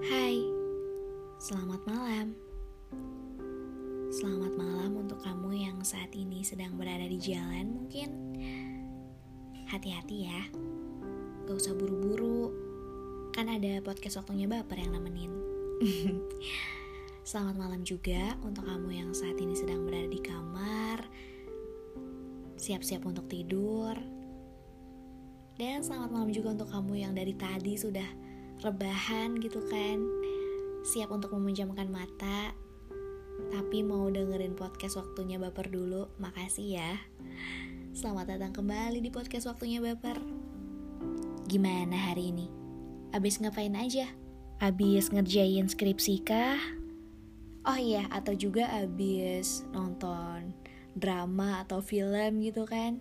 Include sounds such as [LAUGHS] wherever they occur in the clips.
Hai, selamat malam. Selamat malam untuk kamu yang saat ini sedang berada di jalan. Mungkin hati-hati ya, gak usah buru-buru. Kan ada podcast waktunya baper yang nemenin. [LAUGHS] Selamat malam juga untuk kamu yang saat ini sedang berada di kamar, siap-siap untuk tidur. Dan selamat malam juga untuk kamu yang dari tadi sudah rebahan gitu kan, siap untuk meminjamkan mata, tapi mau dengerin podcast waktunya baper dulu. Makasih ya. Selamat datang kembali di podcast waktunya baper. Gimana hari ini? Abis ngapain aja? Abis ngerjain skripsi kah? Oh iya, atau juga abis nonton drama atau film gitu kan?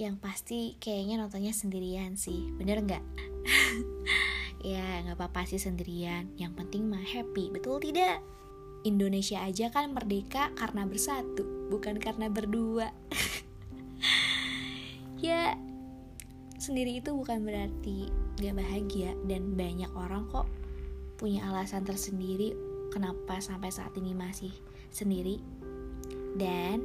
Yang pasti kayaknya nontonnya sendirian sih, bener nggak? [LAUGHS] ya nggak apa-apa sih sendirian, yang penting mah happy, betul tidak? Indonesia aja kan merdeka karena bersatu, bukan karena berdua. [LAUGHS] ya, sendiri itu bukan berarti gak bahagia dan banyak orang kok punya alasan tersendiri kenapa sampai saat ini masih sendiri. Dan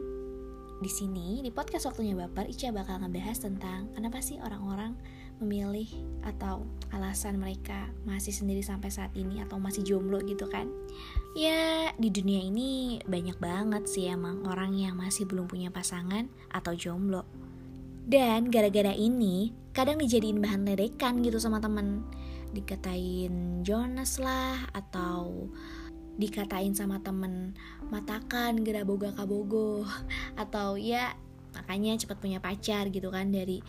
di sini di podcast waktunya baper Ica bakal ngebahas tentang kenapa sih orang-orang memilih atau alasan mereka masih sendiri sampai saat ini atau masih jomblo gitu kan? Ya di dunia ini banyak banget sih emang orang yang masih belum punya pasangan atau jomblo. Dan gara-gara ini kadang dijadiin bahan ledekan gitu sama temen. Dikatain Jonas lah atau dikatain sama temen matakan gera boga kabogo. Atau ya makanya cepat punya pacar gitu kan dari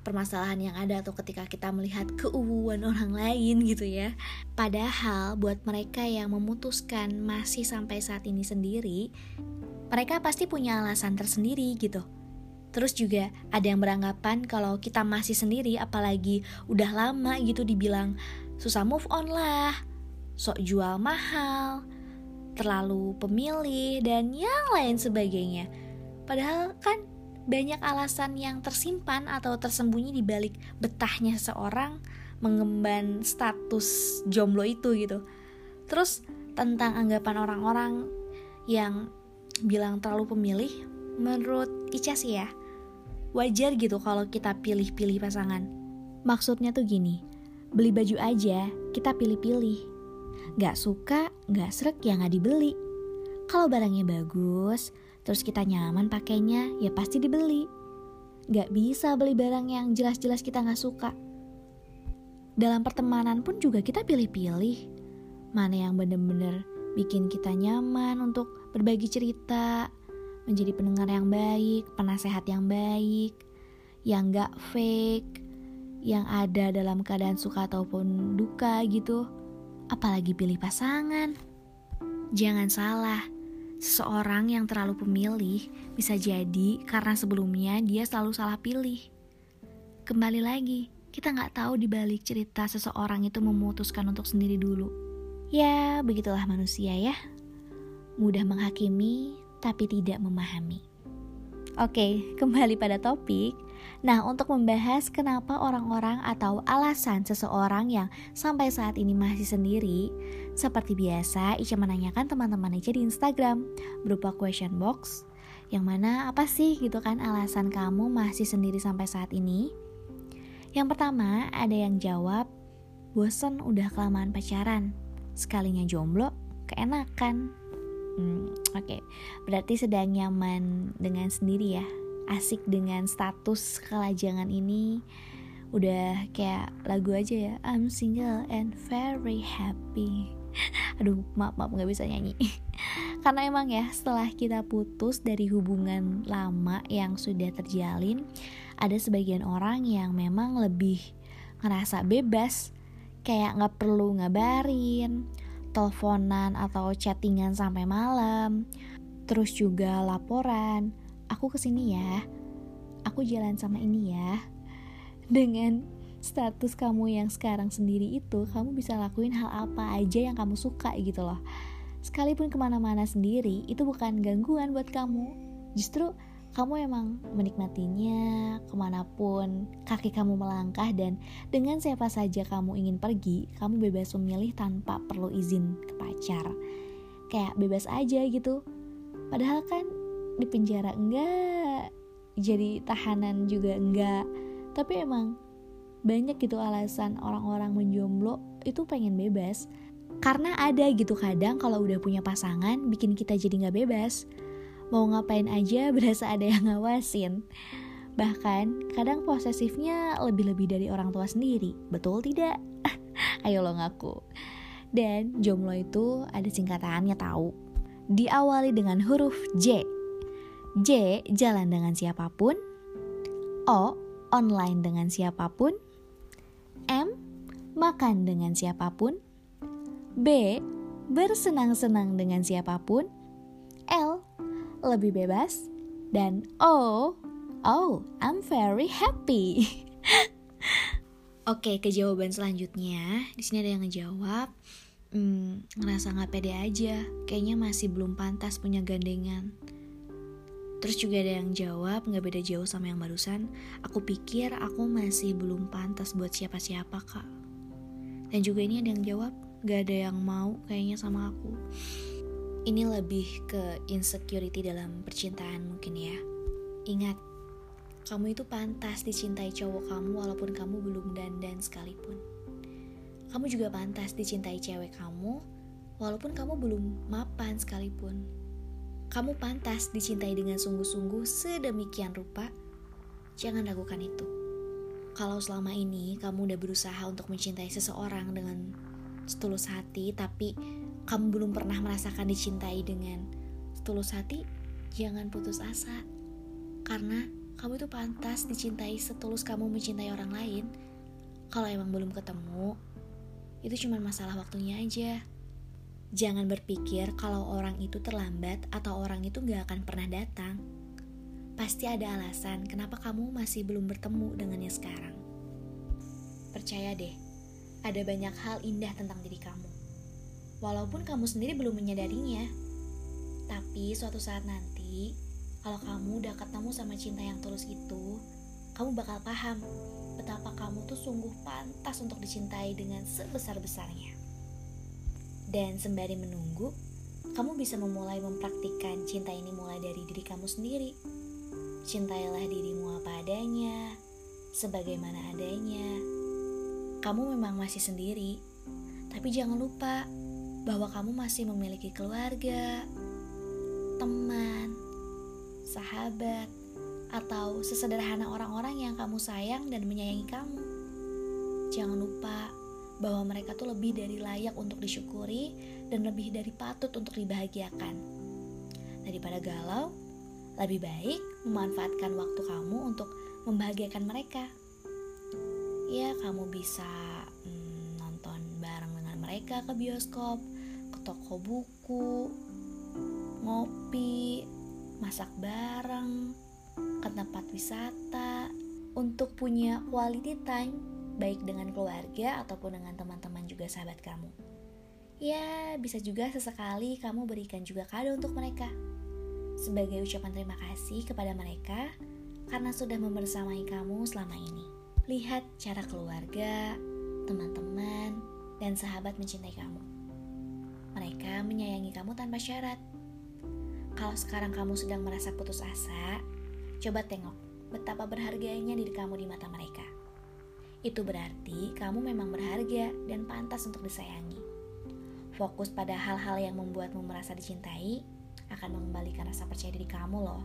permasalahan yang ada atau ketika kita melihat keuuan orang lain gitu ya padahal buat mereka yang memutuskan masih sampai saat ini sendiri mereka pasti punya alasan tersendiri gitu Terus juga ada yang beranggapan kalau kita masih sendiri apalagi udah lama gitu dibilang susah move on lah, sok jual mahal, terlalu pemilih, dan yang lain sebagainya. Padahal kan banyak alasan yang tersimpan atau tersembunyi di balik betahnya seseorang mengemban status jomblo itu gitu. Terus tentang anggapan orang-orang yang bilang terlalu pemilih, menurut Ica sih ya, wajar gitu kalau kita pilih-pilih pasangan. Maksudnya tuh gini, beli baju aja kita pilih-pilih Gak suka, gak srek ya gak dibeli. Kalau barangnya bagus, terus kita nyaman pakainya, ya pasti dibeli. Gak bisa beli barang yang jelas-jelas kita gak suka. Dalam pertemanan pun juga kita pilih-pilih. Mana yang bener-bener bikin kita nyaman untuk berbagi cerita, menjadi pendengar yang baik, penasehat yang baik, yang gak fake, yang ada dalam keadaan suka ataupun duka gitu apalagi pilih pasangan. Jangan salah, seseorang yang terlalu pemilih bisa jadi karena sebelumnya dia selalu salah pilih. Kembali lagi, kita nggak tahu di balik cerita seseorang itu memutuskan untuk sendiri dulu. Ya, begitulah manusia ya. Mudah menghakimi, tapi tidak memahami. Oke, kembali pada topik. Nah, untuk membahas kenapa orang-orang atau alasan seseorang yang sampai saat ini masih sendiri, seperti biasa, Ica menanyakan teman-teman Ica di Instagram berupa question box, yang mana apa sih gitu kan alasan kamu masih sendiri sampai saat ini? Yang pertama, ada yang jawab, bosen udah kelamaan pacaran, sekalinya jomblo, keenakan. Hmm, Oke, okay. berarti sedang nyaman dengan sendiri ya asik dengan status kelajangan ini. Udah kayak lagu aja ya I'm single and very happy. [LAUGHS] Aduh maaf maaf nggak bisa nyanyi. [LAUGHS] Karena emang ya setelah kita putus dari hubungan lama yang sudah terjalin ada sebagian orang yang memang lebih ngerasa bebas kayak nggak perlu ngabarin teleponan atau chattingan sampai malam terus juga laporan aku ke sini ya aku jalan sama ini ya dengan status kamu yang sekarang sendiri itu kamu bisa lakuin hal apa aja yang kamu suka gitu loh sekalipun ke mana-mana sendiri itu bukan gangguan buat kamu justru kamu emang menikmatinya ke mana pun kaki kamu melangkah dan dengan siapa saja kamu ingin pergi, kamu bebas memilih tanpa perlu izin ke pacar. Kayak bebas aja gitu. Padahal kan di penjara enggak, jadi tahanan juga enggak. Tapi emang banyak gitu alasan orang-orang menjomblo itu pengen bebas. Karena ada gitu kadang kalau udah punya pasangan bikin kita jadi nggak bebas mau ngapain aja [LAUGHS] berasa ada yang ngawasin. Bahkan kadang posesifnya lebih-lebih dari orang tua sendiri, betul tidak? [LAUGHS] Ayo lo ngaku. Dan jomblo itu ada singkatannya tahu. Diawali dengan huruf J. J jalan dengan siapa pun. O online dengan siapa pun. M makan dengan siapa pun. B bersenang-senang dengan siapa pun. L lebih bebas, dan oh, oh, I'm very happy. [LAUGHS] Oke, ke jawaban selanjutnya. Di sini ada yang ngejawab, hmm, ngerasa nggak pede aja, kayaknya masih belum pantas punya gandengan. Terus juga ada yang jawab, nggak beda jauh sama yang barusan. Aku pikir aku masih belum pantas buat siapa-siapa kak. Dan juga ini ada yang jawab, gak ada yang mau kayaknya sama aku ini lebih ke insecurity dalam percintaan mungkin ya. Ingat, kamu itu pantas dicintai cowok kamu walaupun kamu belum dandan sekalipun. Kamu juga pantas dicintai cewek kamu walaupun kamu belum mapan sekalipun. Kamu pantas dicintai dengan sungguh-sungguh sedemikian rupa. Jangan ragukan itu. Kalau selama ini kamu udah berusaha untuk mencintai seseorang dengan setulus hati tapi kamu belum pernah merasakan dicintai dengan setulus hati, jangan putus asa. Karena kamu itu pantas dicintai setulus kamu mencintai orang lain. Kalau emang belum ketemu, itu cuma masalah waktunya aja. Jangan berpikir kalau orang itu terlambat atau orang itu gak akan pernah datang. Pasti ada alasan kenapa kamu masih belum bertemu dengannya sekarang. Percaya deh, ada banyak hal indah tentang diri kamu walaupun kamu sendiri belum menyadarinya. Tapi suatu saat nanti, kalau kamu udah ketemu sama cinta yang tulus itu, kamu bakal paham betapa kamu tuh sungguh pantas untuk dicintai dengan sebesar-besarnya. Dan sembari menunggu, kamu bisa memulai mempraktikkan cinta ini mulai dari diri kamu sendiri. Cintailah dirimu apa adanya, sebagaimana adanya. Kamu memang masih sendiri, tapi jangan lupa bahwa kamu masih memiliki keluarga, teman, sahabat, atau sesederhana orang-orang yang kamu sayang dan menyayangi kamu. Jangan lupa bahwa mereka tuh lebih dari layak untuk disyukuri dan lebih dari patut untuk dibahagiakan. Daripada galau, lebih baik memanfaatkan waktu kamu untuk membahagiakan mereka. Ya, kamu bisa hmm, nonton bareng dengan mereka ke bioskop, toko buku, ngopi, masak bareng, ke tempat wisata, untuk punya quality time baik dengan keluarga ataupun dengan teman-teman juga sahabat kamu. Ya, bisa juga sesekali kamu berikan juga kado untuk mereka. Sebagai ucapan terima kasih kepada mereka karena sudah membersamai kamu selama ini. Lihat cara keluarga, teman-teman, dan sahabat mencintai kamu. Mereka menyayangi kamu tanpa syarat. Kalau sekarang kamu sedang merasa putus asa, coba tengok betapa berharganya diri kamu di mata mereka. Itu berarti kamu memang berharga dan pantas untuk disayangi. Fokus pada hal-hal yang membuatmu merasa dicintai akan mengembalikan rasa percaya diri kamu loh.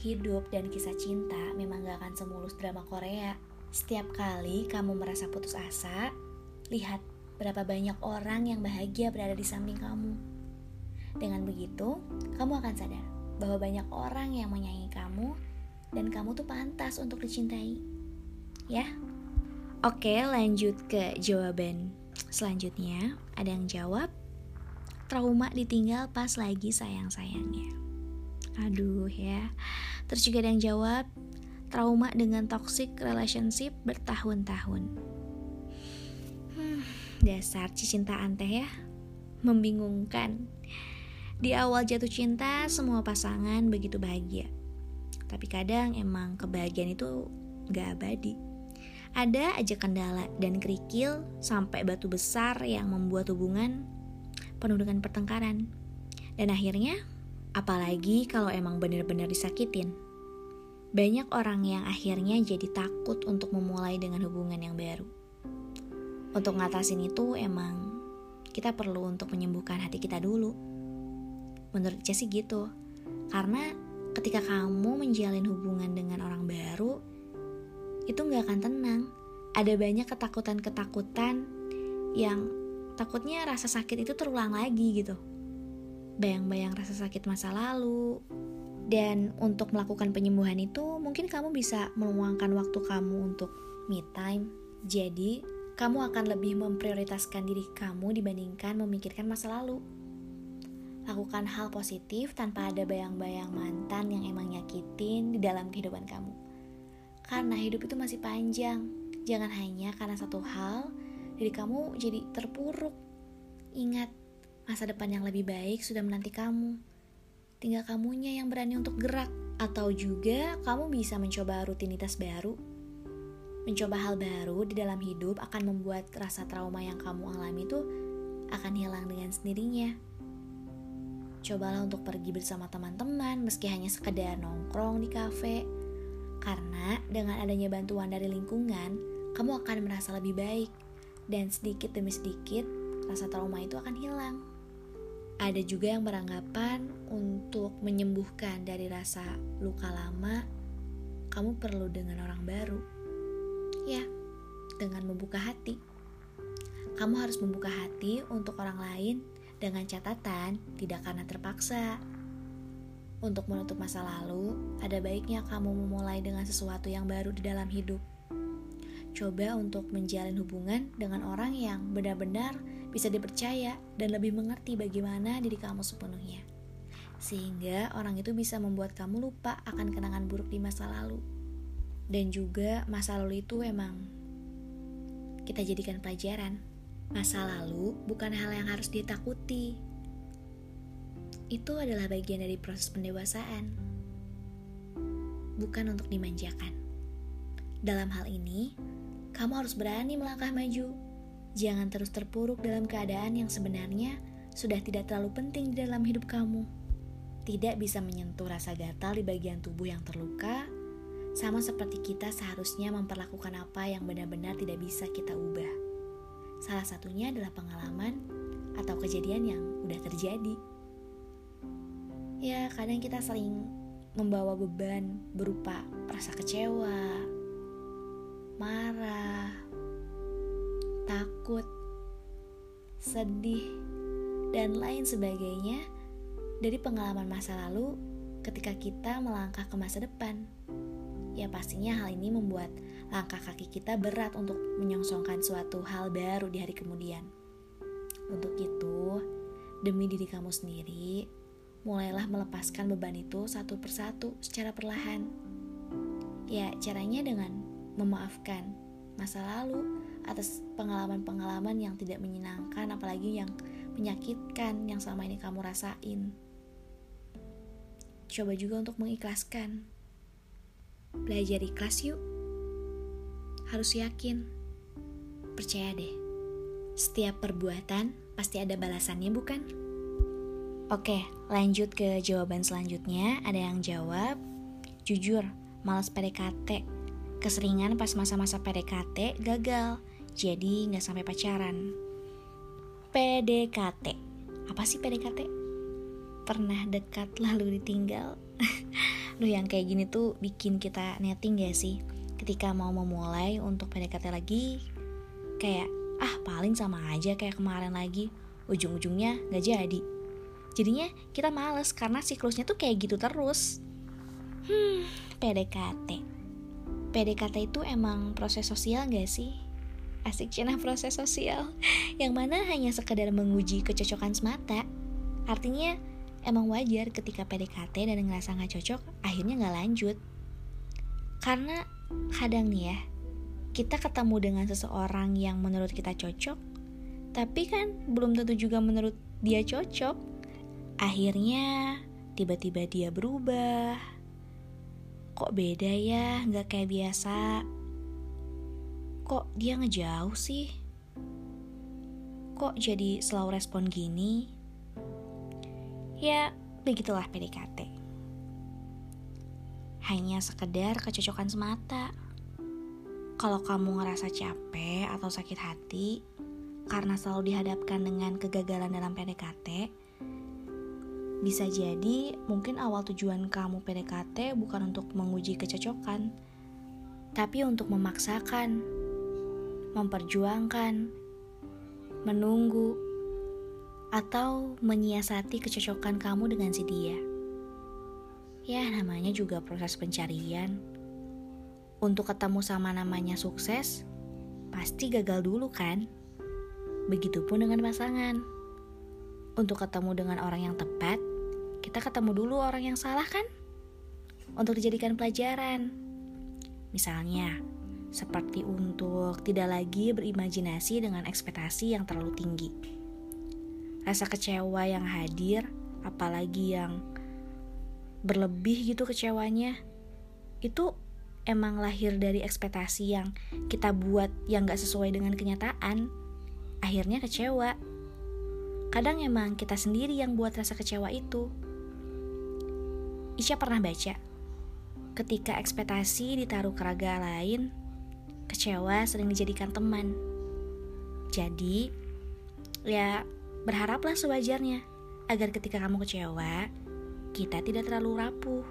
Hidup dan kisah cinta memang gak akan semulus drama Korea. Setiap kali kamu merasa putus asa, lihat berapa banyak orang yang bahagia berada di samping kamu. Dengan begitu, kamu akan sadar bahwa banyak orang yang menyayangi kamu dan kamu tuh pantas untuk dicintai. Ya. Oke, lanjut ke jawaban selanjutnya. Ada yang jawab, trauma ditinggal pas lagi sayang-sayangnya. Aduh ya. Terus juga ada yang jawab, trauma dengan toxic relationship bertahun-tahun. Dasar cicintaan teh ya Membingungkan Di awal jatuh cinta Semua pasangan begitu bahagia tapi kadang emang kebahagiaan itu gak abadi. Ada aja kendala dan kerikil sampai batu besar yang membuat hubungan penuh dengan pertengkaran. Dan akhirnya, apalagi kalau emang benar-benar disakitin. Banyak orang yang akhirnya jadi takut untuk memulai dengan hubungan yang baru. Untuk ngatasin itu emang kita perlu untuk menyembuhkan hati kita dulu. Menurut sih gitu. Karena ketika kamu menjalin hubungan dengan orang baru, itu nggak akan tenang. Ada banyak ketakutan-ketakutan yang takutnya rasa sakit itu terulang lagi gitu. Bayang-bayang rasa sakit masa lalu. Dan untuk melakukan penyembuhan itu, mungkin kamu bisa meluangkan waktu kamu untuk me time. Jadi, kamu akan lebih memprioritaskan diri kamu dibandingkan memikirkan masa lalu. Lakukan hal positif tanpa ada bayang-bayang mantan yang emang nyakitin di dalam kehidupan kamu. Karena hidup itu masih panjang. Jangan hanya karena satu hal diri kamu jadi terpuruk. Ingat, masa depan yang lebih baik sudah menanti kamu. Tinggal kamunya yang berani untuk gerak. Atau juga kamu bisa mencoba rutinitas baru. Mencoba hal baru di dalam hidup akan membuat rasa trauma yang kamu alami itu akan hilang dengan sendirinya. Cobalah untuk pergi bersama teman-teman meski hanya sekedar nongkrong di kafe karena dengan adanya bantuan dari lingkungan, kamu akan merasa lebih baik dan sedikit demi sedikit rasa trauma itu akan hilang. Ada juga yang beranggapan untuk menyembuhkan dari rasa luka lama, kamu perlu dengan orang baru. Ya, dengan membuka hati. Kamu harus membuka hati untuk orang lain dengan catatan tidak karena terpaksa, untuk menutup masa lalu, ada baiknya kamu memulai dengan sesuatu yang baru di dalam hidup. Coba untuk menjalin hubungan dengan orang yang benar-benar bisa dipercaya dan lebih mengerti bagaimana diri kamu sepenuhnya. Sehingga orang itu bisa membuat kamu lupa akan kenangan buruk di masa lalu. Dan juga masa lalu itu emang kita jadikan pelajaran. Masa lalu bukan hal yang harus ditakuti, itu adalah bagian dari proses pendewasaan, bukan untuk dimanjakan. Dalam hal ini, kamu harus berani melangkah maju. Jangan terus terpuruk dalam keadaan yang sebenarnya sudah tidak terlalu penting di dalam hidup kamu. Tidak bisa menyentuh rasa gatal di bagian tubuh yang terluka, sama seperti kita seharusnya memperlakukan apa yang benar-benar tidak bisa kita ubah. Salah satunya adalah pengalaman atau kejadian yang udah terjadi ya kadang kita sering membawa beban berupa rasa kecewa, marah, takut, sedih, dan lain sebagainya dari pengalaman masa lalu ketika kita melangkah ke masa depan. Ya pastinya hal ini membuat langkah kaki kita berat untuk menyongsongkan suatu hal baru di hari kemudian. Untuk itu, demi diri kamu sendiri, mulailah melepaskan beban itu satu persatu secara perlahan. Ya, caranya dengan memaafkan masa lalu atas pengalaman-pengalaman yang tidak menyenangkan, apalagi yang menyakitkan yang selama ini kamu rasain. Coba juga untuk mengikhlaskan. Belajar ikhlas yuk. Harus yakin. Percaya deh. Setiap perbuatan pasti ada balasannya, bukan? Oke, lanjut ke jawaban selanjutnya. Ada yang jawab, jujur, males PDKT. Keseringan pas masa-masa PDKT gagal, jadi nggak sampai pacaran. PDKT, apa sih PDKT? Pernah dekat [LAUGHS] lalu ditinggal? [LAUGHS] Lu yang kayak gini tuh bikin kita netting gak sih? Ketika mau memulai untuk PDKT lagi, kayak ah paling sama aja kayak kemarin lagi, ujung-ujungnya gak jadi Jadinya kita males karena siklusnya tuh kayak gitu terus. Hmm, PDKT. PDKT itu emang proses sosial gak sih? Asik cina proses sosial Yang mana hanya sekedar menguji kecocokan semata Artinya emang wajar ketika PDKT dan ngerasa gak cocok Akhirnya gak lanjut Karena kadang nih ya Kita ketemu dengan seseorang yang menurut kita cocok Tapi kan belum tentu juga menurut dia cocok Akhirnya, tiba-tiba dia berubah. kok beda ya, nggak kayak biasa. Kok dia ngejauh sih? Kok jadi selalu respon gini? Ya, begitulah PDKT. Hanya sekedar kecocokan semata. Kalau kamu ngerasa capek atau sakit hati karena selalu dihadapkan dengan kegagalan dalam PDKT, bisa jadi mungkin awal tujuan kamu PDKT bukan untuk menguji kecocokan, tapi untuk memaksakan, memperjuangkan, menunggu, atau menyiasati kecocokan kamu dengan si dia. Ya, namanya juga proses pencarian. Untuk ketemu sama namanya sukses, pasti gagal dulu kan? Begitupun dengan pasangan. Untuk ketemu dengan orang yang tepat, kita ketemu dulu orang yang salah kan? Untuk dijadikan pelajaran. Misalnya, seperti untuk tidak lagi berimajinasi dengan ekspektasi yang terlalu tinggi. Rasa kecewa yang hadir, apalagi yang berlebih gitu kecewanya, itu emang lahir dari ekspektasi yang kita buat yang gak sesuai dengan kenyataan. Akhirnya kecewa. Kadang emang kita sendiri yang buat rasa kecewa itu. Isya pernah baca, ketika ekspektasi ditaruh ke raga lain, kecewa sering dijadikan teman. Jadi, ya berharaplah sewajarnya agar ketika kamu kecewa, kita tidak terlalu rapuh.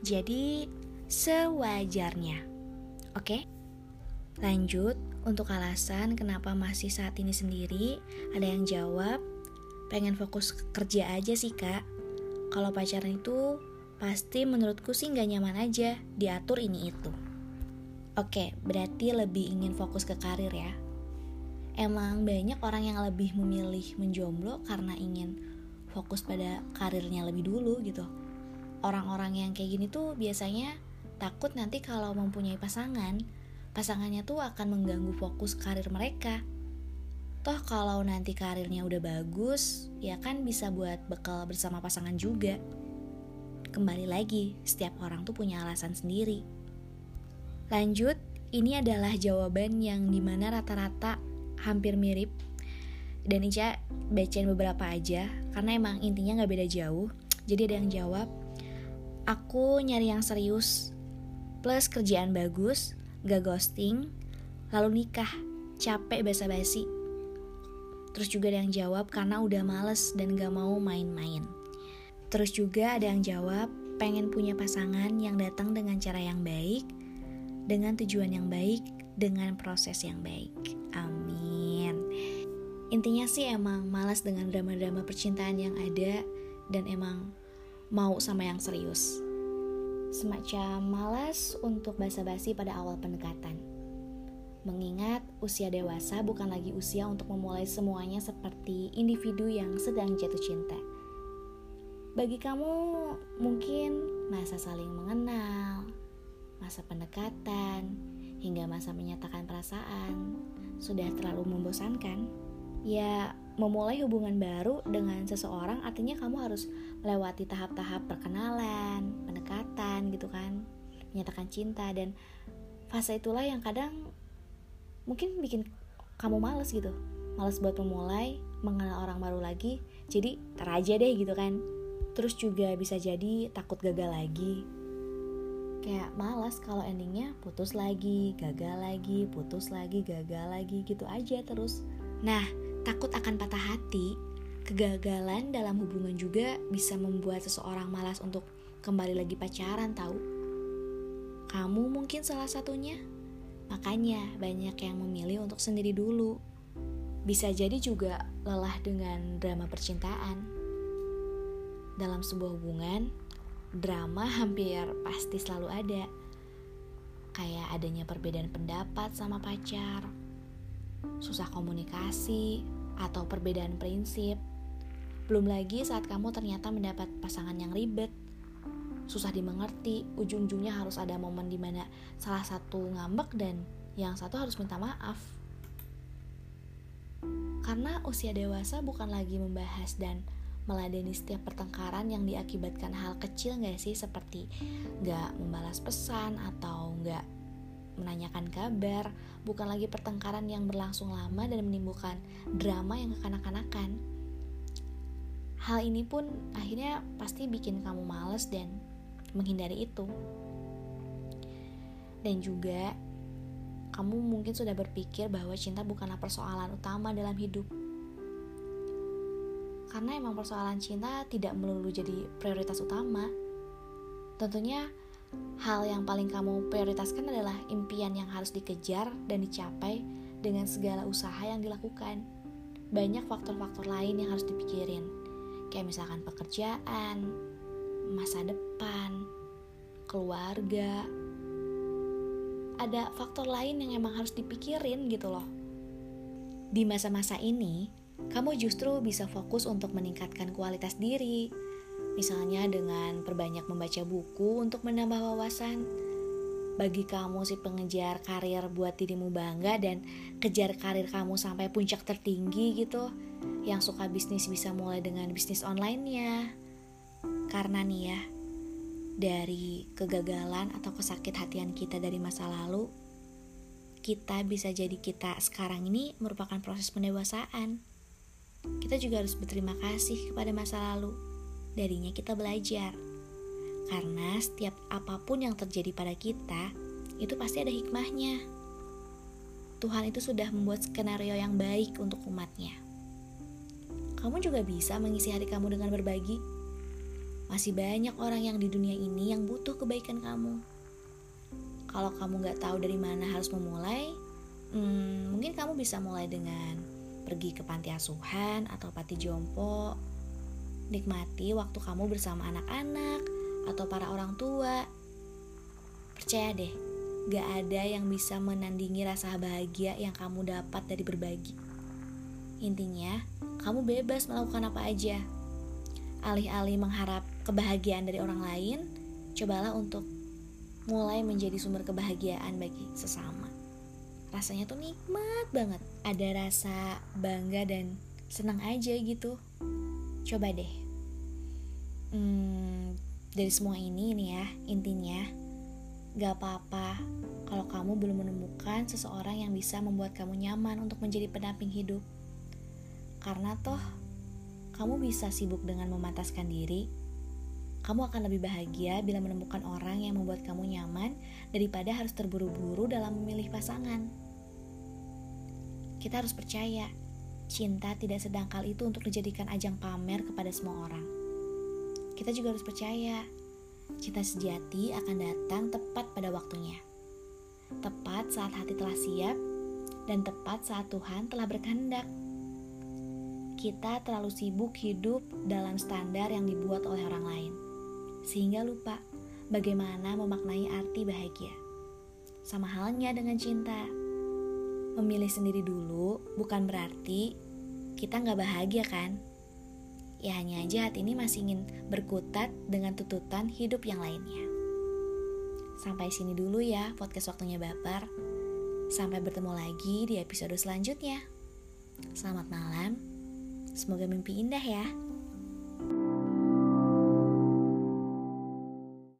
Jadi, sewajarnya. Oke? Lanjut, untuk alasan kenapa masih saat ini sendiri, ada yang jawab, pengen fokus kerja aja sih kak kalau pacaran itu pasti menurutku sih nggak nyaman aja diatur ini itu. Oke, berarti lebih ingin fokus ke karir ya. Emang banyak orang yang lebih memilih menjomblo karena ingin fokus pada karirnya lebih dulu gitu. Orang-orang yang kayak gini tuh biasanya takut nanti kalau mempunyai pasangan, pasangannya tuh akan mengganggu fokus karir mereka. Toh kalau nanti karirnya udah bagus, ya kan bisa buat bekal bersama pasangan juga. Kembali lagi, setiap orang tuh punya alasan sendiri. Lanjut, ini adalah jawaban yang di mana rata-rata hampir mirip. Dan Ica bacain beberapa aja, karena emang intinya gak beda jauh. Jadi ada yang jawab, aku nyari yang serius, plus kerjaan bagus, gak ghosting, lalu nikah, capek basa-basi, Terus juga ada yang jawab karena udah males dan gak mau main-main. Terus juga ada yang jawab pengen punya pasangan yang datang dengan cara yang baik, dengan tujuan yang baik, dengan proses yang baik. Amin. Intinya sih emang malas dengan drama-drama percintaan yang ada dan emang mau sama yang serius. Semacam malas untuk basa-basi pada awal pendekatan mengingat usia dewasa bukan lagi usia untuk memulai semuanya seperti individu yang sedang jatuh cinta. Bagi kamu, mungkin masa saling mengenal, masa pendekatan, hingga masa menyatakan perasaan sudah terlalu membosankan. Ya, memulai hubungan baru dengan seseorang artinya kamu harus melewati tahap-tahap perkenalan, pendekatan gitu kan, menyatakan cinta dan fase itulah yang kadang mungkin bikin kamu males gitu. Males buat memulai mengenal orang baru lagi. Jadi tar aja deh gitu kan. Terus juga bisa jadi takut gagal lagi. Kayak malas kalau endingnya putus lagi gagal lagi putus lagi gagal lagi gitu aja terus. Nah takut akan patah hati kegagalan dalam hubungan juga bisa membuat seseorang malas untuk kembali lagi pacaran tahu? Kamu mungkin salah satunya Makanya banyak yang memilih untuk sendiri dulu. Bisa jadi juga lelah dengan drama percintaan. Dalam sebuah hubungan, drama hampir pasti selalu ada. Kayak adanya perbedaan pendapat sama pacar, susah komunikasi, atau perbedaan prinsip. Belum lagi saat kamu ternyata mendapat pasangan yang ribet, susah dimengerti ujung-ujungnya harus ada momen di mana salah satu ngambek dan yang satu harus minta maaf. Karena usia dewasa bukan lagi membahas dan meladeni setiap pertengkaran yang diakibatkan hal kecil gak sih? Seperti gak membalas pesan atau gak menanyakan kabar. Bukan lagi pertengkaran yang berlangsung lama dan menimbulkan drama yang kekanak-kanakan. Hal ini pun akhirnya pasti bikin kamu males dan menghindari itu dan juga kamu mungkin sudah berpikir bahwa cinta bukanlah persoalan utama dalam hidup karena emang persoalan cinta tidak melulu jadi prioritas utama. Tentunya hal yang paling kamu prioritaskan adalah impian yang harus dikejar dan dicapai dengan segala usaha yang dilakukan. Banyak faktor-faktor lain yang harus dipikirin, kayak misalkan pekerjaan, masa depan, keluarga. Ada faktor lain yang emang harus dipikirin gitu loh. Di masa-masa ini, kamu justru bisa fokus untuk meningkatkan kualitas diri. Misalnya dengan perbanyak membaca buku untuk menambah wawasan. Bagi kamu si pengejar karir buat dirimu bangga dan kejar karir kamu sampai puncak tertinggi gitu. Yang suka bisnis bisa mulai dengan bisnis online-nya. Karena nih ya, dari kegagalan atau kesakit hatian kita dari masa lalu, kita bisa jadi kita sekarang ini merupakan proses pendewasaan kita juga harus berterima kasih kepada masa lalu. Darinya kita belajar. Karena setiap apa pun yang terjadi pada kita, itu pasti ada hikmahnya. Tuhan itu sudah membuat skenario yang baik untuk umatnya. Kamu juga bisa mengisi hari kamu dengan berbagi. Masih banyak orang yang di dunia ini yang butuh kebaikan kamu. Kalau kamu gak tahu dari mana harus memulai, hmm, mungkin kamu bisa mulai dengan pergi ke panti asuhan atau panti jompo. Nikmati waktu kamu bersama anak-anak atau para orang tua. Percaya deh, gak ada yang bisa menandingi rasa bahagia yang kamu dapat dari berbagi. Intinya, kamu bebas melakukan apa aja. Alih-alih mengharap kebahagiaan dari orang lain, cobalah untuk mulai menjadi sumber kebahagiaan bagi sesama. Rasanya tuh nikmat banget. Ada rasa bangga dan senang aja gitu. Coba deh. Hmm, dari semua ini nih ya intinya gak apa-apa kalau kamu belum menemukan seseorang yang bisa membuat kamu nyaman untuk menjadi pendamping hidup. Karena toh kamu bisa sibuk dengan memantaskan diri kamu akan lebih bahagia bila menemukan orang yang membuat kamu nyaman daripada harus terburu-buru dalam memilih pasangan. Kita harus percaya, cinta tidak sedangkal itu untuk dijadikan ajang pamer kepada semua orang. Kita juga harus percaya, cinta sejati akan datang tepat pada waktunya. Tepat saat hati telah siap, dan tepat saat Tuhan telah berkehendak. Kita terlalu sibuk hidup dalam standar yang dibuat oleh orang lain, sehingga lupa bagaimana memaknai arti bahagia. Sama halnya dengan cinta memilih sendiri dulu bukan berarti kita nggak bahagia kan? Ya hanya aja hati ini masih ingin berkutat dengan tututan hidup yang lainnya. Sampai sini dulu ya podcast waktunya baper. Sampai bertemu lagi di episode selanjutnya. Selamat malam. Semoga mimpi indah ya.